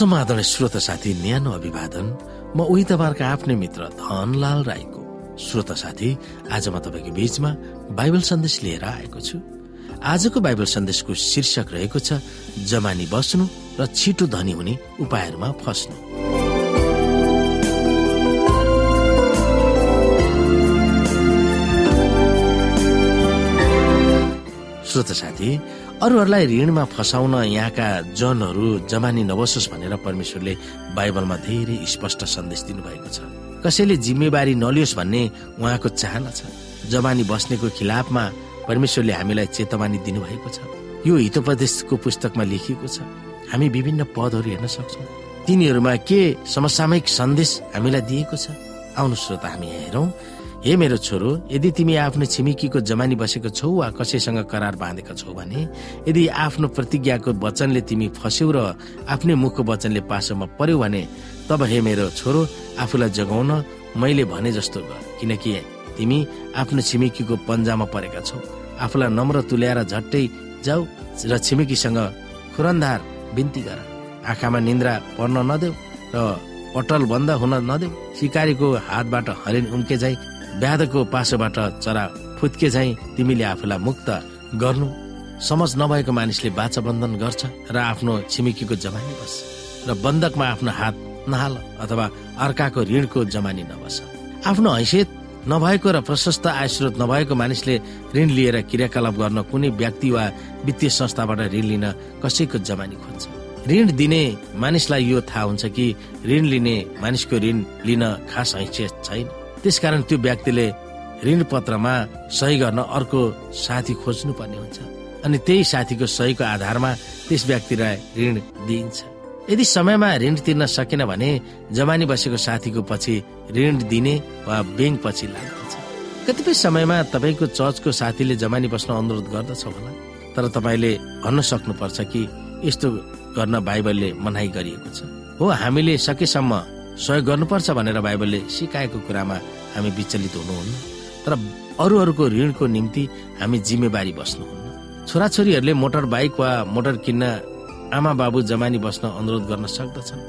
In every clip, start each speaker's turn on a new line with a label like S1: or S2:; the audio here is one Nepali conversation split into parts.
S1: समाधान श्रोत साथी न्यानो अभिवादन म उही तपाईँहरूका आफ्नै मित्र धनलाल राईको। श्रोत साथी आज म तपाईँको बीचमा बाइबल सन्देश लिएर आएको छु। आजको बाइबल सन्देशको शीर्षक रहेको छ जमानी बस्नु र छिटो धनी हुने उपायहरूमा फस्नु। श्रोत साथी अरूहरूलाई ऋणमा फसाउन यहाँका जनहरू जमानी नबसोस् भनेर परमेश्वरले बाइबलमा धेरै स्पष्ट सन्देश दिनुभएको छ। कसैले जिम्मेवारी नलियोस् भन्ने उहाँको चाहना छ। जमानी बस्नेको खिलाफमा परमेश्वरले हामीलाई चेतवानी दिनुभएको छ। यो हितोपदेशको पुस्तकमा लेखिएको छ। हामी विभिन्न पदहरू हेर्न सक्छौँ। तिनीहरूमा के समसामयिक सन्देश हामीलाई दिएको छ? आउनु श्रोता हामी हेरौँ। हे मेरो छोरो यदि तिमी आफ्नो छिमेकीको जमानी बसेको छौ वा कसैसँग करार बाँधेका छौ भने यदि आफ्नो प्रतिज्ञाको वचनले तिमी फस्यौ र आफ्नै मुखको वचनले पासोमा पर्यो भने तब हे मेरो छोरो आफूलाई जगाउन मैले भने जस्तो गर। किनकि तिमी आफ्नो छिमेकीको पन्जामा परेका छौ। आफूलाई नम्र तुल्याएर झट्टै जाऊ र छिमेकीसँग खुरन्धार बिन्ती गर। आँखामा निन्द्रा पर्न नदेऊ र पटल बन्द हुन नदेऊ। सिकारीको हातबाट हरिण उम्के जाइ व्याधको पासोबाट चरा फुत्के झै तिमीले आफूलाई मुक्त गर्नु। समझ नभएको मानिसले बाचा बन्धन गर्छ र आफ्नो छिमेकीको जमानी बस र बन्धकमा आफ्नो हात नहाल अथवा अर्काको ऋणको जमानी नबस। आफ्नो हैसियत नभएको र प्रशस्त आय स्रोत नभएको मानिसले ऋण लिएर क्रियाकलाप गर्न कुनै व्यक्ति वा वित्तीय संस्थाबाट ऋण लिन कसैको जमानी खोज्छ। ऋण दिने मानिसलाई यो थाहा हुन्छ कि ऋण लिने मानिसको ऋण लिन खास हैसियत छैन। त्यसकारण त्यो व्यक्तिले ऋण पत्रमा सही गर्न अर्को साथी खोज्नु पर्ने हुन्छ अनि त्यही साथीको सहीको आधारमा त्यस व्यक्तिलाई ऋण दिइन्छ। यदि समयमा ऋण तिर्न सकेन भने जमानी बसेको साथीको पछि ऋण दिने वा ब्याङ्क पछि लाग्दछ। कतिपय समयमा तपाईँको चर्चको साथीले जमानी बस्न अनुरोध गर्दछ होला तर तपाईँले भन्न सक्नुपर्छ कि यस्तो गर्न बाइबलले मनाइ गरिएको छ। हो हामीले सकेसम्म सहयोग गर्नुपर्छ भनेर बाइबलले सिकाएको कुरामा हामी विचलित हुनुहुन्न। तर अरूहरूको ऋणको निम्ति हामी जिम्मेवारी बस्नुहुन्न। छोराछोरीहरूले मोटर बाइक वा मोटर किन्न आमा बाबु जमानी बस्न अनुरोध गर्न सक्दछन्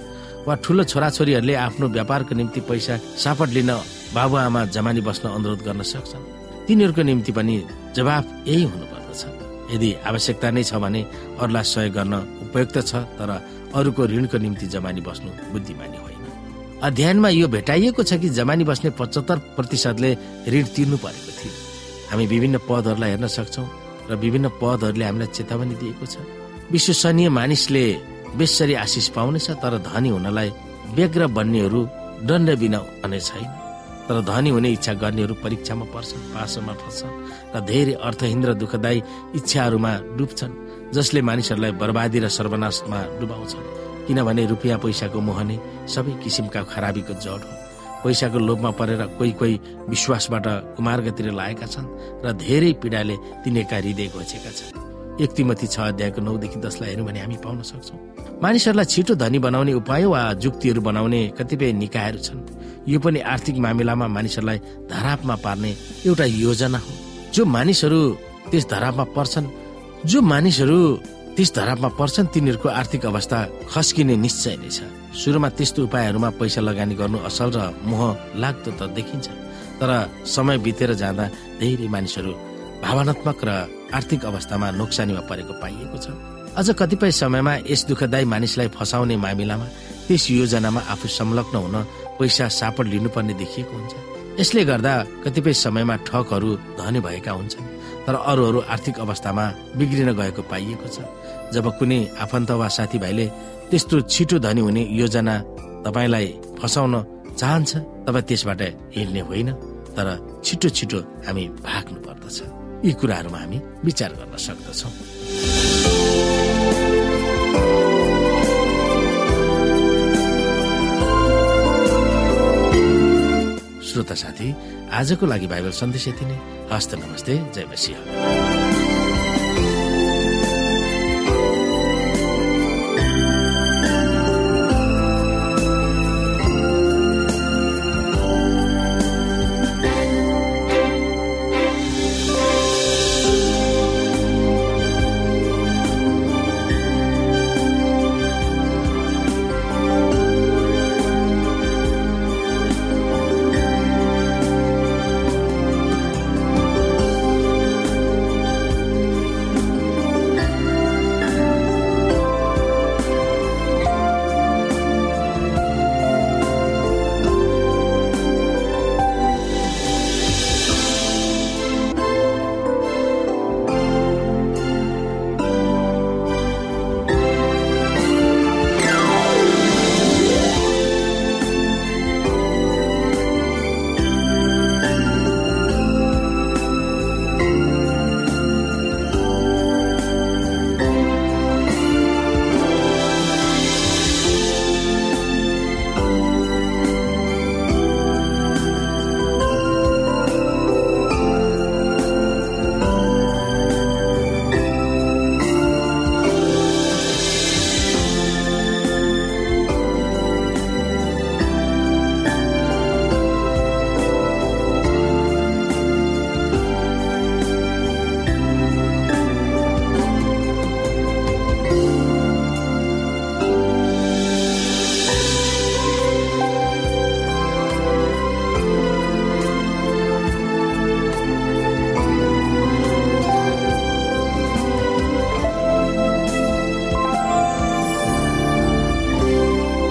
S1: वा ठुलो छोराछोरीहरूले आफ्नो व्यापारको निम्ति पैसा सापट लिन बाबुआमा जमानी बस्न अनुरोध गर्न सक्छन्। तिनीहरूको निम्ति पनि जवाब यही हुनुपर्दछ यदि आवश्यकता नै छ भने अरूलाई सहयोग गर्न उपयुक्त छ तर अरूको ऋणको निम्ति जमानी बस्नु बुद्धिमानी होइन अध्ययनमा यो भेटाइएको छ कि जमानी बस्ने पचहत्तर प्रतिशतले ऋण तिर्नु परेको थियो। हामी विभिन्न पदहरूलाई हेर्न सक्छौँ र विभिन्न पदहरूले हामीलाई चेतावनी दिएको छ। विश्वसनीय मानिसले बेसरी आशिष पाउनेछ तर धनी हुनलाई व्यग्र बन्नेहरू दण्ड बिना हुने छैन। तर धनी हुने इच्छा गर्नेहरू परीक्षामा पर्छन् पासोमा फस्छन् र धेरै अर्थहीन र दुःखदायी इच्छाहरूमा डुब्छन् जसले मानिसहरूलाई बर्बादी र सर्वनाशमा डुबाउँछन्। किनभने रुपियाँ पैसाको मोह नै सबै किसिमका खराबीको जड हो। पैसाको लोभमा परेर कोही कोही विश्वासबाट कुमार्गतिर लागेका छन् र धेरै पीडाले तिनीहरूका हृदय घोचेका छन्। एक तिमती छ अध्यायको नौदेखि दसलाई हेऱ्यौँ भने हामी पाउन सक्छौँ। मानिसहरूलाई छिटो धनी बनाउने उपाय वा जुक्तिहरू बनाउने कतिपय निकायहरू छन्। यो पनि आर्थिक मामिलामा मानिसहरूलाई धरापमा पार्ने एउटा योजना हो। जो मानिसहरू त्यस धरापमा पर्छन् जो मानिसहरू त्यस धरापमा पर्छन् तिनीहरूको आर्थिक अवस्था खस्किने निश्चय नै छ। सुरुमा त्यस्तो उपायहरूमा पैसा लगानी गर्नु असल र मोह लाग्दो त देखिन्छ। तर समय बितेर जाँदा धेरै मानिसहरू भावनात्मक र आर्थिक अवस्थामा नोक्सानीमा परेको पाइएको छ। अझ कतिपय समयमा यस दुःखदायी मानिसलाई फसाउने मामिलामा त्यस योजनामा आफू संलग्न हुन पैसा सापट लिनुपर्ने देखिएको हुन्छ। यसले गर्दा कतिपय समयमा ठगहरू धनी भएका हुन्छन्। तर अरूहरू आर्थिक अवस्थामा बिग्रिन गएको पाइएको छ। जब कुनै आफन्त वा साथीभाइले त्यस्तो छिटो धनी हुने योजना तपाईँलाई फसाउन चाहन्छ तब त्यसबाट हिँड्ने होइन। तर छिटो छिटो हामी भाग्नु पर्दछ। यी कुराहरूमा हामी विचार गर्न सक्दछौँ। श्रोता साथी आजको लागि बाइबल सन्देश यति नै। Άστε να μα δείτε,